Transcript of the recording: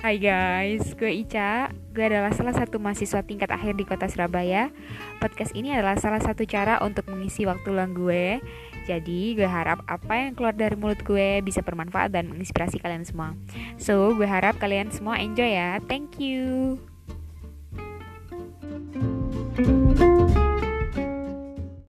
Hai guys, gue Ica. Gue adalah salah satu mahasiswa tingkat akhir di kota Surabaya. Podcast ini adalah salah satu cara untuk mengisi waktu luang gue. Jadi, gue harap apa yang keluar dari mulut gue bisa bermanfaat dan menginspirasi kalian semua. So, gue harap kalian semua enjoy ya. Thank you.